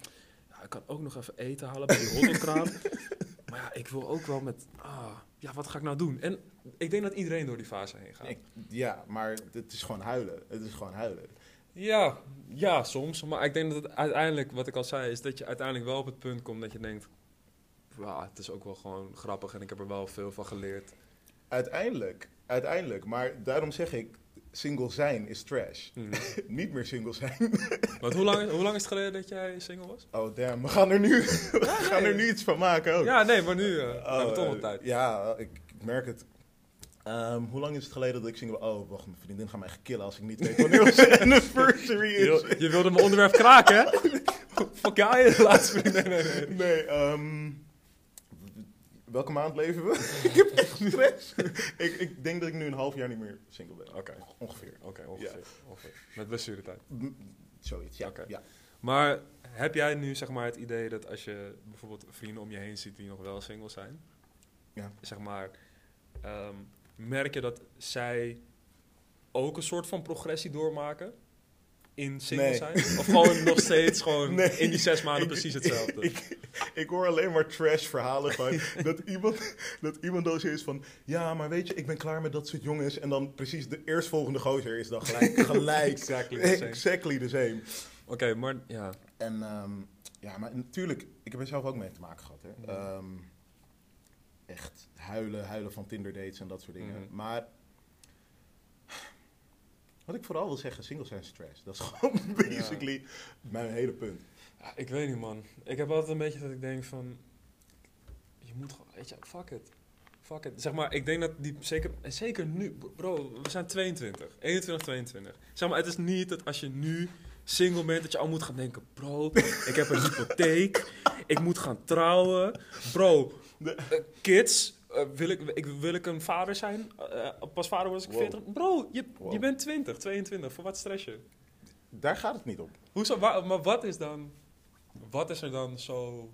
ja, ik kan ook nog even eten halen bij die hotdogkraam. Maar ja, ik wil ook wel met, ah, ja, wat ga ik nou doen? En ik denk dat iedereen door die fase heen gaat. Ik- ja, maar het is gewoon huilen. Het is gewoon huilen. Ja, ja, soms. Maar ik denk dat het uiteindelijk, wat ik al zei, is dat je uiteindelijk wel op het punt komt dat je denkt... "Wauw, het is ook wel gewoon grappig en ik heb er wel veel van geleerd. Uiteindelijk, uiteindelijk. Maar daarom zeg ik, single zijn is trash. Hmm. Niet meer single zijn. Want hoe lang, hoe lang is het geleden dat jij single was? Oh damn, we gaan er nu, we gaan er nu iets van maken ook. Ja, nee, maar nu uh, we Oh, hebben toch nog eh, tijd. Ja, ik, ik merk het. Ehm, hoe lang is het geleden dat ik single... Oh, wacht, mijn vriendin gaat mij echt killen als ik niet weet wanneer onze anniversary is. Je, je wilde mijn onderwerp kraken, hè? Fuck ja, je laatste. Nee, nee, nee. Nee, ehm, welke maand leven we? ik heb echt stress. ik, ik denk dat ik nu een half jaar niet meer single ben. Oké, Ongeveer. oké, ongeveer, ongeveer. Met blessuretijd. M- Zoiets, ja. Oké. ja. Maar heb jij nu zeg maar het idee dat als je bijvoorbeeld vrienden om je heen ziet die nog wel single zijn, Ja. zeg maar, ehm, merk je dat zij ook een soort van progressie doormaken in single Nee. zijn? Of gewoon nog steeds gewoon Nee. in die zes maanden Ik- precies hetzelfde? Ik, ik hoor alleen maar trash verhalen van dat iemand, dat iemand dan is van... Ja, maar weet je, ik ben klaar met dat soort jongens. En dan precies de eerstvolgende gozer is dan gelijk. gelijk Exactly the same. exactly the same. Oké, maar ja. En ehm, ja, maar natuurlijk, ik heb er zelf ook mee te maken gehad. Hè. Ehm, echt huilen, huilen van Tinder dates en dat soort dingen. Mhm. Maar wat ik vooral wil zeggen, single zijn stress. Dat is gewoon basically mijn hele punt. Ja, ik weet niet, man. Ik heb altijd een beetje dat ik denk van... Je moet gewoon... Weet je, fuck it. Fuck it. Zeg maar, ik denk dat die... Zeker, zeker nu... Bro, we zijn 22. 21, 22. Zeg maar, het is niet dat als je nu single bent... Dat je al moet gaan denken... Bro, ik heb een hypotheek. Ik moet gaan trouwen. Bro, eh, kids... eh, wil, ik, ik, wil ik een vader zijn? Eh, pas vader word als ik Wow. 40... Bro, je, Wow. je bent 20, 22. Voor wat stress je? Daar gaat het niet om. Hoezo, maar wat is dan... Wat is er dan zo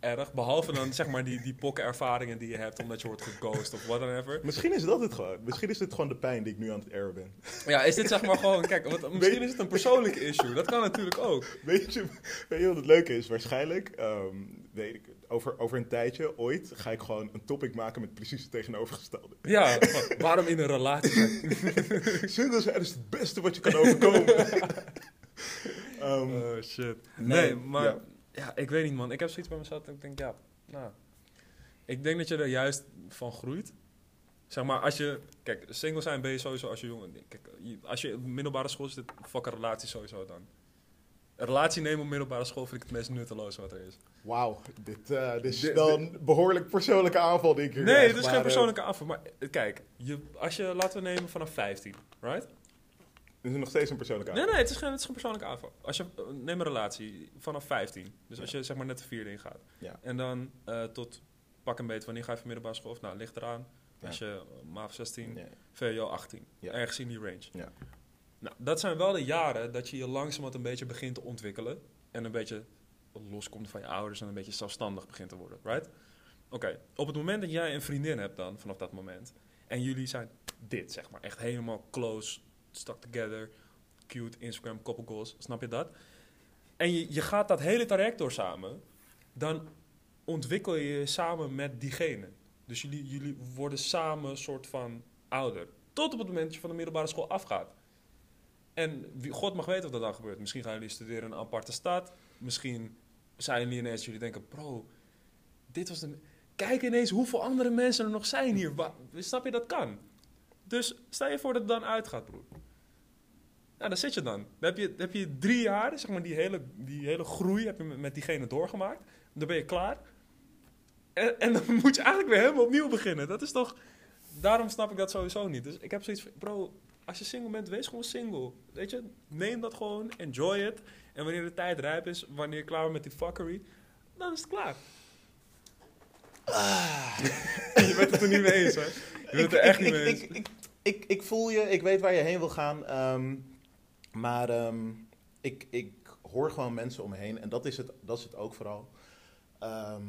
erg? Behalve dan zeg maar die, die pokkenervaringen die je hebt omdat je wordt geghost of whatever. Misschien is dat het gewoon. Misschien is dit gewoon de pijn die ik nu aan het airen ben. Ja, is dit zeg maar gewoon... Kijk, want misschien is het een persoonlijke issue. Dat kan natuurlijk ook. Weet je, weet je wat het leuke is? Waarschijnlijk, ehm, weet ik, over, over een tijdje, ooit, ga ik gewoon een topic maken met precies het tegenovergestelde. Ja, waarom in een relatie? Single zijn is het beste wat je kan overkomen. Ehm, Oh shit. Nee, Nee, maar ja. ja. ik weet niet man. Ik heb zoiets bij mezelf dat ik denk, ja, nou. Ik denk dat je er juist van groeit. Zeg maar, als je... Kijk, single zijn ben je sowieso als je jong... Kijk, als je middelbare school zit, fuck een relatie sowieso dan. Een relatie nemen op middelbare school vind ik het meest nutteloos wat er is. Wauw, dit, eh, dit is wel een behoorlijk persoonlijke aanval, denk ik. Nee, het is geen eh, persoonlijke afval. Maar eh, kijk, je, als je, laten we nemen vanaf 15, right? Dit is nog steeds een persoonlijke Nee, aanval. nee, het is geen, het is geen persoonlijke aanval. Als je, neem een relatie vanaf 15. Dus als je zeg maar net de vierde ingaat. Ja. En dan eh, tot pak een beetje, wanneer ga je van middelbare school? Of, nou, ligt eraan. Ja. Als je MAV 16, Ja. VWO 18. Ja. Ergens in die range. Nou, dat zijn wel de jaren dat je je langzamerhand een beetje begint te ontwikkelen. En een beetje loskomt van je ouders en een beetje zelfstandig begint te worden, right? Oké, op het moment dat jij een vriendin hebt dan, vanaf dat moment... en jullie zijn dit, zeg maar, echt helemaal close, stuck together... cute, Instagram, couple goals, snap je dat? En je, je gaat dat hele traject door samen... dan ontwikkel je je samen met diegene. Dus jullie, jullie worden samen een soort van ouder. Tot op het moment dat je van de middelbare school afgaat. En wie, God mag weten wat er dan gebeurt. Misschien gaan jullie studeren in een aparte stad. Misschien zijn jullie ineens, jullie denken, bro, dit was de... Kijk ineens hoeveel andere mensen er nog zijn hier. Snap je, dat kan. Dus stel je voor dat het dan uitgaat, broer. Nou, daar zit je dan. Dan heb je, heb je drie jaar, zeg maar, die hele, die hele groei heb je met, met diegene doorgemaakt. Dan ben je klaar. En, en dan moet je eigenlijk weer helemaal opnieuw beginnen. Dat is toch... Daarom snap ik dat sowieso niet. Dus ik heb zoiets van, bro, als je single bent, wees gewoon single. Weet je, neem dat gewoon, enjoy it. En wanneer de tijd rijp is, wanneer je klaar bent met die fuckery, dan is het klaar. je bent het er niet mee eens, hè? Je bent het er echt niet mee eens. Ik, ik, ik, ik voel je, ik weet waar je heen wil gaan. ehm, maar ehm, ik, ik hoor gewoon mensen om me heen. En dat is het, dat is het ook vooral. ehm,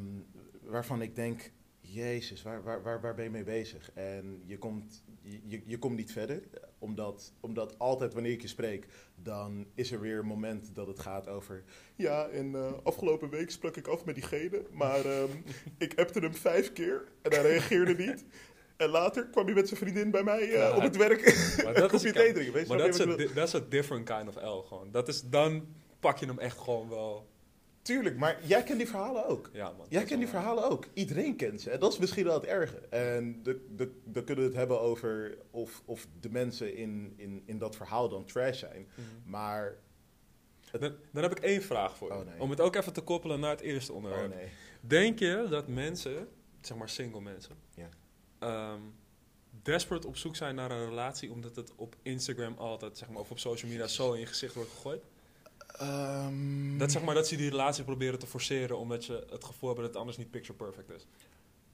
waarvan ik denk, jezus, waar, waar, waar, waar ben je mee bezig? En je komt, je, je, komt niet verder. Omdat, omdat altijd wanneer ik je spreek, dan is er weer een moment dat het gaat over... Ja, en eh, afgelopen week sprak ik af met diegene. Maar ehm, ik appte hem vijf keer en hij reageerde niet. En later kwam hij met zijn vriendin bij mij eh, Ja. op het werk. Maar dat is, drinken. Je maar dat is, dat a different kind of L gewoon. Dat is, dan pak je hem echt gewoon wel. Tuurlijk, maar jij kent die verhalen ook. Ja, man. Jij kent die verhalen ook. Iedereen kent ze. En dat is misschien wel het erge. En dan kunnen we het hebben over of, of de mensen in, in, in dat verhaal dan trash zijn. Mhm. Maar, Dan, dan heb ik één vraag voor je. Oh, nee. Om het ook even te koppelen naar het eerste onderwerp. oh nee. Denk je dat mensen, zeg maar single mensen, Ja. ehm, desperate op zoek zijn naar een relatie omdat het op Instagram altijd, zeg maar, of op social media zo in je gezicht wordt gegooid? Ehm, Dat zeg maar dat ze die relatie proberen te forceren omdat je het gevoel hebt dat het anders niet picture perfect is.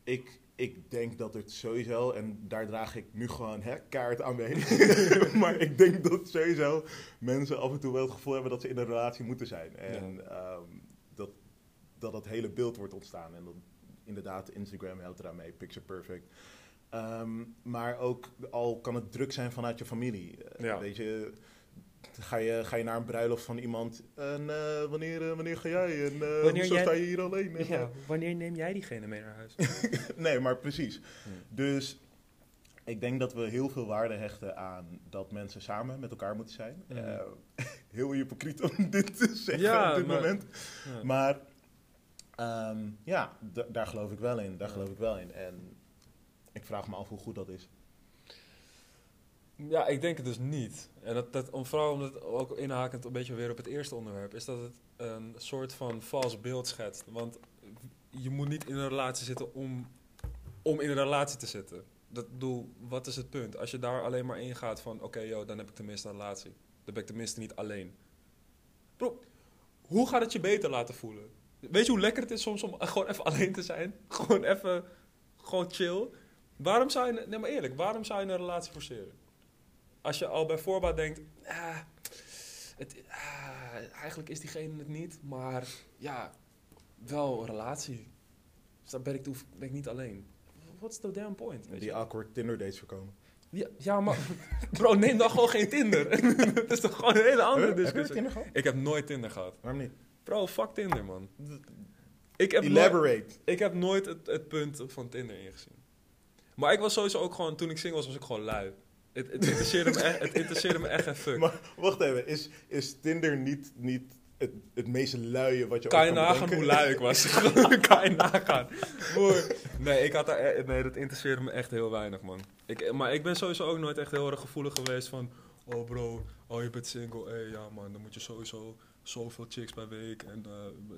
ik, ik denk dat het sowieso, en daar draag ik nu gewoon hè, kaart aan mee. maar ik denk dat sowieso mensen af en toe wel het gevoel hebben dat ze in een relatie moeten zijn. En ehm, dat, dat dat hele beeld wordt ontstaan. En dat inderdaad, Instagram helpt eraan mee, picture perfect. Ehm, maar ook al kan het druk zijn vanuit je familie. Eh, Ja. Weet je, ga je, ga je naar een bruiloft van iemand en eh, wanneer, eh, wanneer ga jij? En uh, Wanneer hoezo jij- sta je hier alleen? En, eh, wanneer neem jij diegene mee naar huis? Nee, maar precies. Dus ik denk dat we heel veel waarde hechten aan dat mensen samen met elkaar moeten zijn. Mhm. Eh, heel hypocriet om dit te zeggen Ja, op dit maar- moment. Ja. Maar ehm, ja, da- daar geloof ik wel in. Daar geloof ik wel in. En ik vraag me af hoe goed dat is. Ja, ik denk het dus niet. En dat, dat, om, vooral omdat het ook inhakend een beetje weer op het eerste onderwerp, is dat het een soort van vals beeld schetst. Want je moet niet in een relatie zitten om, om in een relatie te zitten. Dat bedoel, wat is het punt? Als je daar alleen maar in gaat van, oké, joh, dan heb ik tenminste een relatie. Dan ben ik tenminste niet alleen. Bro, hoe gaat het je beter laten voelen? Weet je hoe lekker het is soms om gewoon even alleen te zijn? Gewoon even, gewoon chill. Waarom zou je, nee maar eerlijk, waarom zou je een relatie forceren? Als je al bij voorbaat denkt, ah, het, ah, eigenlijk is diegene het niet, maar ja, wel een relatie. Dus dan ben ik, hoef- ben ik niet alleen. What's the damn point? Die je? awkward Tinder dates voorkomen. Ja, ja, maar bro, neem dan gewoon geen Tinder. dat is toch gewoon een hele andere Huh? Heb je discussie. Tinder gehad? Ik heb nooit Tinder gehad. Waarom niet? Bro, fuck Tinder, man. Ik heb, nooit, Elaborate. ik heb nooit het, het punt van Tinder ingezien. Maar ik was sowieso ook gewoon, toen ik single was, was ik gewoon lui. Het, het, interesseerde, me echt, het interesseerde me echt geen fuck. Maar wacht even, is, is Tinder niet, niet het, het meest luie wat je kan je nagaan hoe lui ik was? kan je nagaan. Broer. Nee, ik had daar, e- nee, dat interesseerde me echt heel weinig, man. Ik, maar ik ben sowieso ook nooit echt heel erg gevoelig geweest van... Oh bro, oh je bent single, hé ja man, dan moet je sowieso zoveel chicks per week en eh,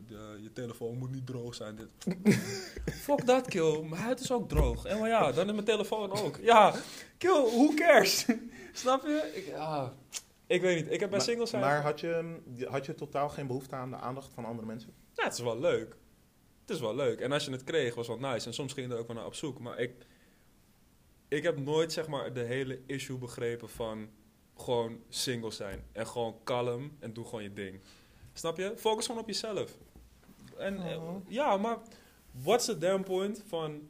de- je telefoon moet niet droog zijn. Dit. Fuck dat, kill. Mijn huid is ook droog. En maar ja, dan is mijn telefoon ook. Ja, kill, who cares? Snap je? Ik, ja, ik weet niet. Ik heb bij Maar- singles zijn... Maar had je, had je totaal geen behoefte aan de aandacht van andere mensen? Ja, het is wel leuk. Het is wel leuk. En als je het kreeg, was wel nice. En soms ging je er ook wel naar op zoek. Maar ik, ik heb nooit zeg maar de hele issue begrepen van gewoon single zijn. En gewoon kalm en doe gewoon je ding. Snap je? Focus gewoon op jezelf. En eh, Mhm. ja, maar what's the damn point van...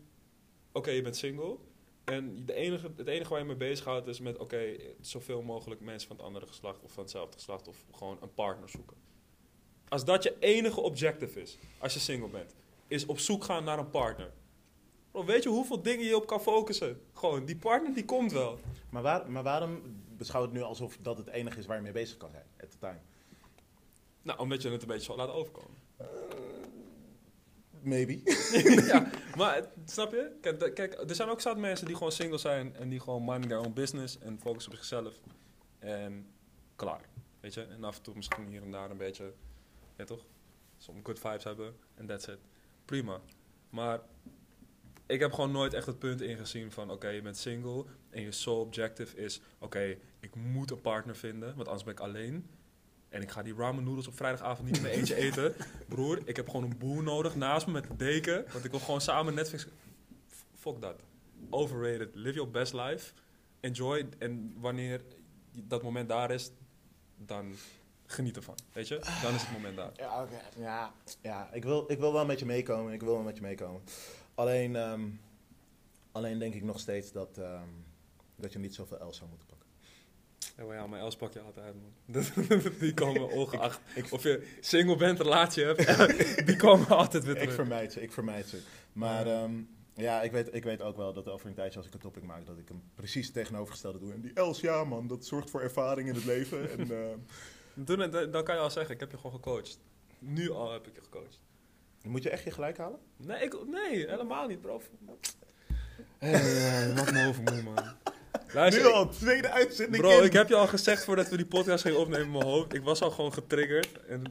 Oké, je bent single. En de enige, het enige waar je mee bezighoudt is met... Oké, zoveel mogelijk mensen van het andere geslacht of van hetzelfde geslacht... of gewoon een partner zoeken. Als dat je enige objective is, als je single bent... is op zoek gaan naar een partner. Bro, weet je hoeveel dingen je op kan focussen? Gewoon, die partner die komt wel. Maar, waar, maar waarom beschouw het nu alsof dat het enige is waar je mee bezig kan zijn? At the time. Nou, omdat je het een beetje zo laat overkomen. Maybe. ja, maar snap je? Kijk, er zijn ook zat mensen die gewoon single zijn en die gewoon minding their own business en focussen op zichzelf. En klaar. Weet je? En af en toe misschien hier en daar een beetje, ja toch? Some good vibes hebben en that's it. Prima. Maar ik heb gewoon nooit echt het punt ingezien van, oké, je bent single en je sole objective is, oké, ik moet een partner vinden, want anders ben ik alleen. En ik ga die ramen noodles op vrijdagavond niet in mijn eentje eten. Broer, ik heb gewoon een boer nodig naast me met de deken. Want ik wil gewoon samen Netflix... Fuck dat. Overrated. Live your best life. Enjoy. En wanneer dat moment daar is, dan geniet ervan. Weet je? Dan is het moment daar. Ja, oké. Ja, ja ik, wil, ik wil wel met je meekomen. Ik wil wel met je meekomen. Alleen, ehm, alleen denk ik nog steeds dat, ehm, dat je niet zoveel L zou moeten pakken. Ja, maar ja, maar Els pak je altijd, man. die komen ongeacht. ik- of je single bent, relatie hebt. die komen altijd weer Ik terug. vermijd ze, ik vermijd ze. Maar ehm, ja, ik weet, ik weet ook wel dat over een tijdje als ik een topic maak, dat ik hem precies tegenovergestelde doe. En die Els, ja man, dat zorgt voor ervaring in het leven. en, Toen, dan dan kan je al zeggen, ik heb je gewoon gecoacht. Nu al heb ik je gecoacht. Moet je echt je gelijk halen? Nee, ik, nee helemaal niet, bro. Hey, maak me overmoe, man. Luister, nu al, tweede uitzending bro, in. ik heb je al gezegd voordat we die podcast gingen opnemen in mijn hoofd. Ik was al gewoon getriggerd. En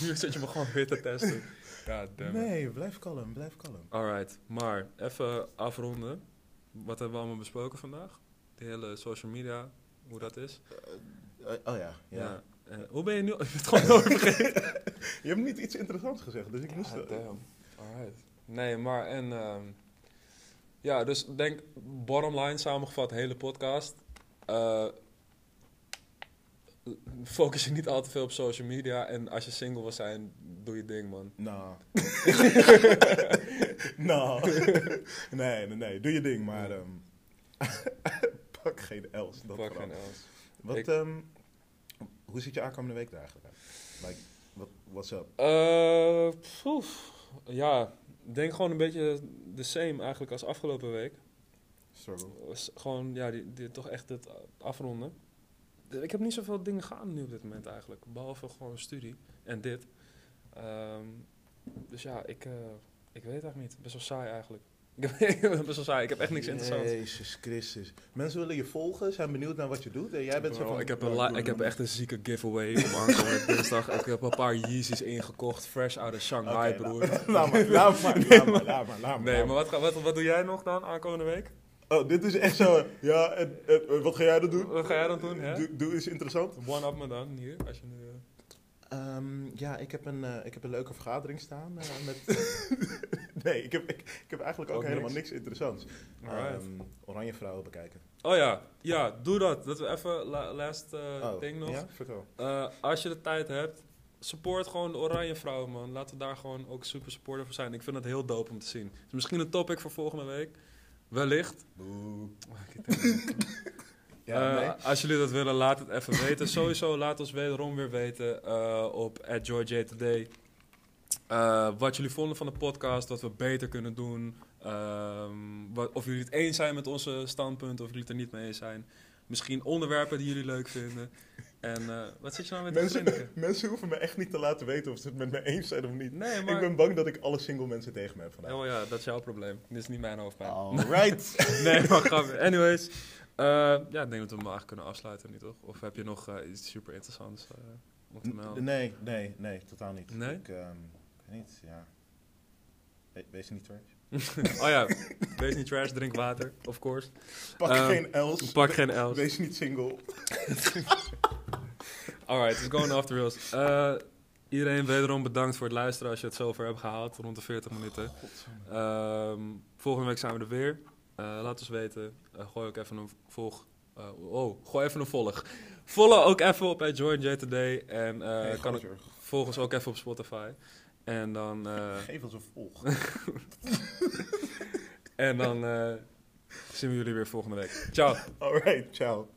nu zit je me gewoon weer te testen. Ja. Nee, blijf kalm, blijf kalm. Alright, maar even afronden. Wat hebben we allemaal besproken vandaag? De hele social media, hoe dat is. Eh, oh ja, ja. Eh, hoe ben je nu? Ik het gewoon. Je hebt niet iets interessants gezegd, dus ik moest... Ah, damn. Alright. Nee, maar en... ehm, ja, dus denk, bottom line samengevat, hele podcast. Eh, focus je niet al te veel op social media. En als je single wil zijn, doe je ding, man. Nou. nou. nee, nee, nee. Doe je ding, maar... ehm, pak geen Els. Dat vooral. geen else. Wat, Ik- ehm, hoe ziet je aankomende week er eigenlijk uit? Like, what, what's up? Eh, ja, denk gewoon een beetje the same eigenlijk als afgelopen week. Struggle. Gewoon, ja, die, die, toch echt het afronden. Ik heb niet zoveel dingen gaan nu op dit moment eigenlijk. Behalve gewoon studie en dit. Ehm, dus ja, ik, eh, ik weet eigenlijk niet. Best wel saai eigenlijk. Ik ben ik saai. Heb echt niks interessants. Jezus Christus. Mensen willen je volgen, zijn benieuwd naar wat je doet. En jij bent zo van... ik, heb een "Nou, ik heb echt een zieke giveaway op aankomende dinsdag. Ik heb een paar Yeezys ingekocht, fresh out of Shanghai, broer. Laat laat maar, laat maar, laat maar, laat maar, laat maar. Nee, maar wat, wat, wat doe jij nog dan aankomende week? Oh, dit is echt zo... Ja, en, wat ga jij dan doen? Wat ga jij dan doen, hè? Doe, doe eens interessant. One-up me dan, hier, als je nu... eh, Ehm, ja, ik heb, een, eh, ik heb een leuke vergadering staan. eh, met nee, ik heb, ik, ik heb eigenlijk ook, Ook helemaal niks? niks interessants. Ehm, oranje vrouwen bekijken. Oh ja, ja, doe dat. Dat we even, la- last eh, oh, ding nog. Ja, vertel. Eh, als je de tijd hebt, support gewoon de oranje vrouwen, man. Laten we daar gewoon ook super supporter voor zijn. Ik vind het heel dope om te zien. Dus misschien een topic voor volgende week. Wellicht. Boe. Eh, nee. Als jullie dat willen, laat het even weten. Sowieso laat ons wederom weer weten eh, op @joyjtoday. eh, wat jullie vonden van de podcast, wat we beter kunnen doen. Ehm, wat, of jullie het eens zijn met onze standpunten, of jullie het er niet mee eens zijn. Misschien onderwerpen die jullie leuk vinden. En wat zit je nou met Mensen, mensen hoeven me echt niet te laten weten of ze het met me eens zijn of niet. Nee, maar... Ik ben bang dat ik alle single mensen tegen me heb vandaag. Oh ja, dat is jouw probleem. Dit is niet mijn hoofdpijn. Alright. Nee, maar grapje. Anyways. Eh, ja, ik denk dat we hem eigenlijk kunnen afsluiten nu, toch? Of heb je nog eh, iets super interessants eh, om te melden? nee, nee, nee, totaal niet. Nee? Ik, ik weet niet, ja. We- wees niet trash. oh ja, wees niet trash, drink water, of course. Pak Ehm, geen L's. Pak geen L's. Wees niet single. Alright, it's going off the rails. Iedereen wederom bedankt voor het luisteren als je het zover hebt gehaald, rond de 40 minuten. Ehm, volgende week zijn we er weer. Eh, laat ons weten. Eh, gooi ook even een volg. eh, oh, gooi even een volg. Follow ook even op at Join J Today. En Hey, kan gozer, volg ons ook even op Spotify. En dan, Geef ons een volg. en dan zien we jullie weer volgende week. Ciao. Alright, ciao.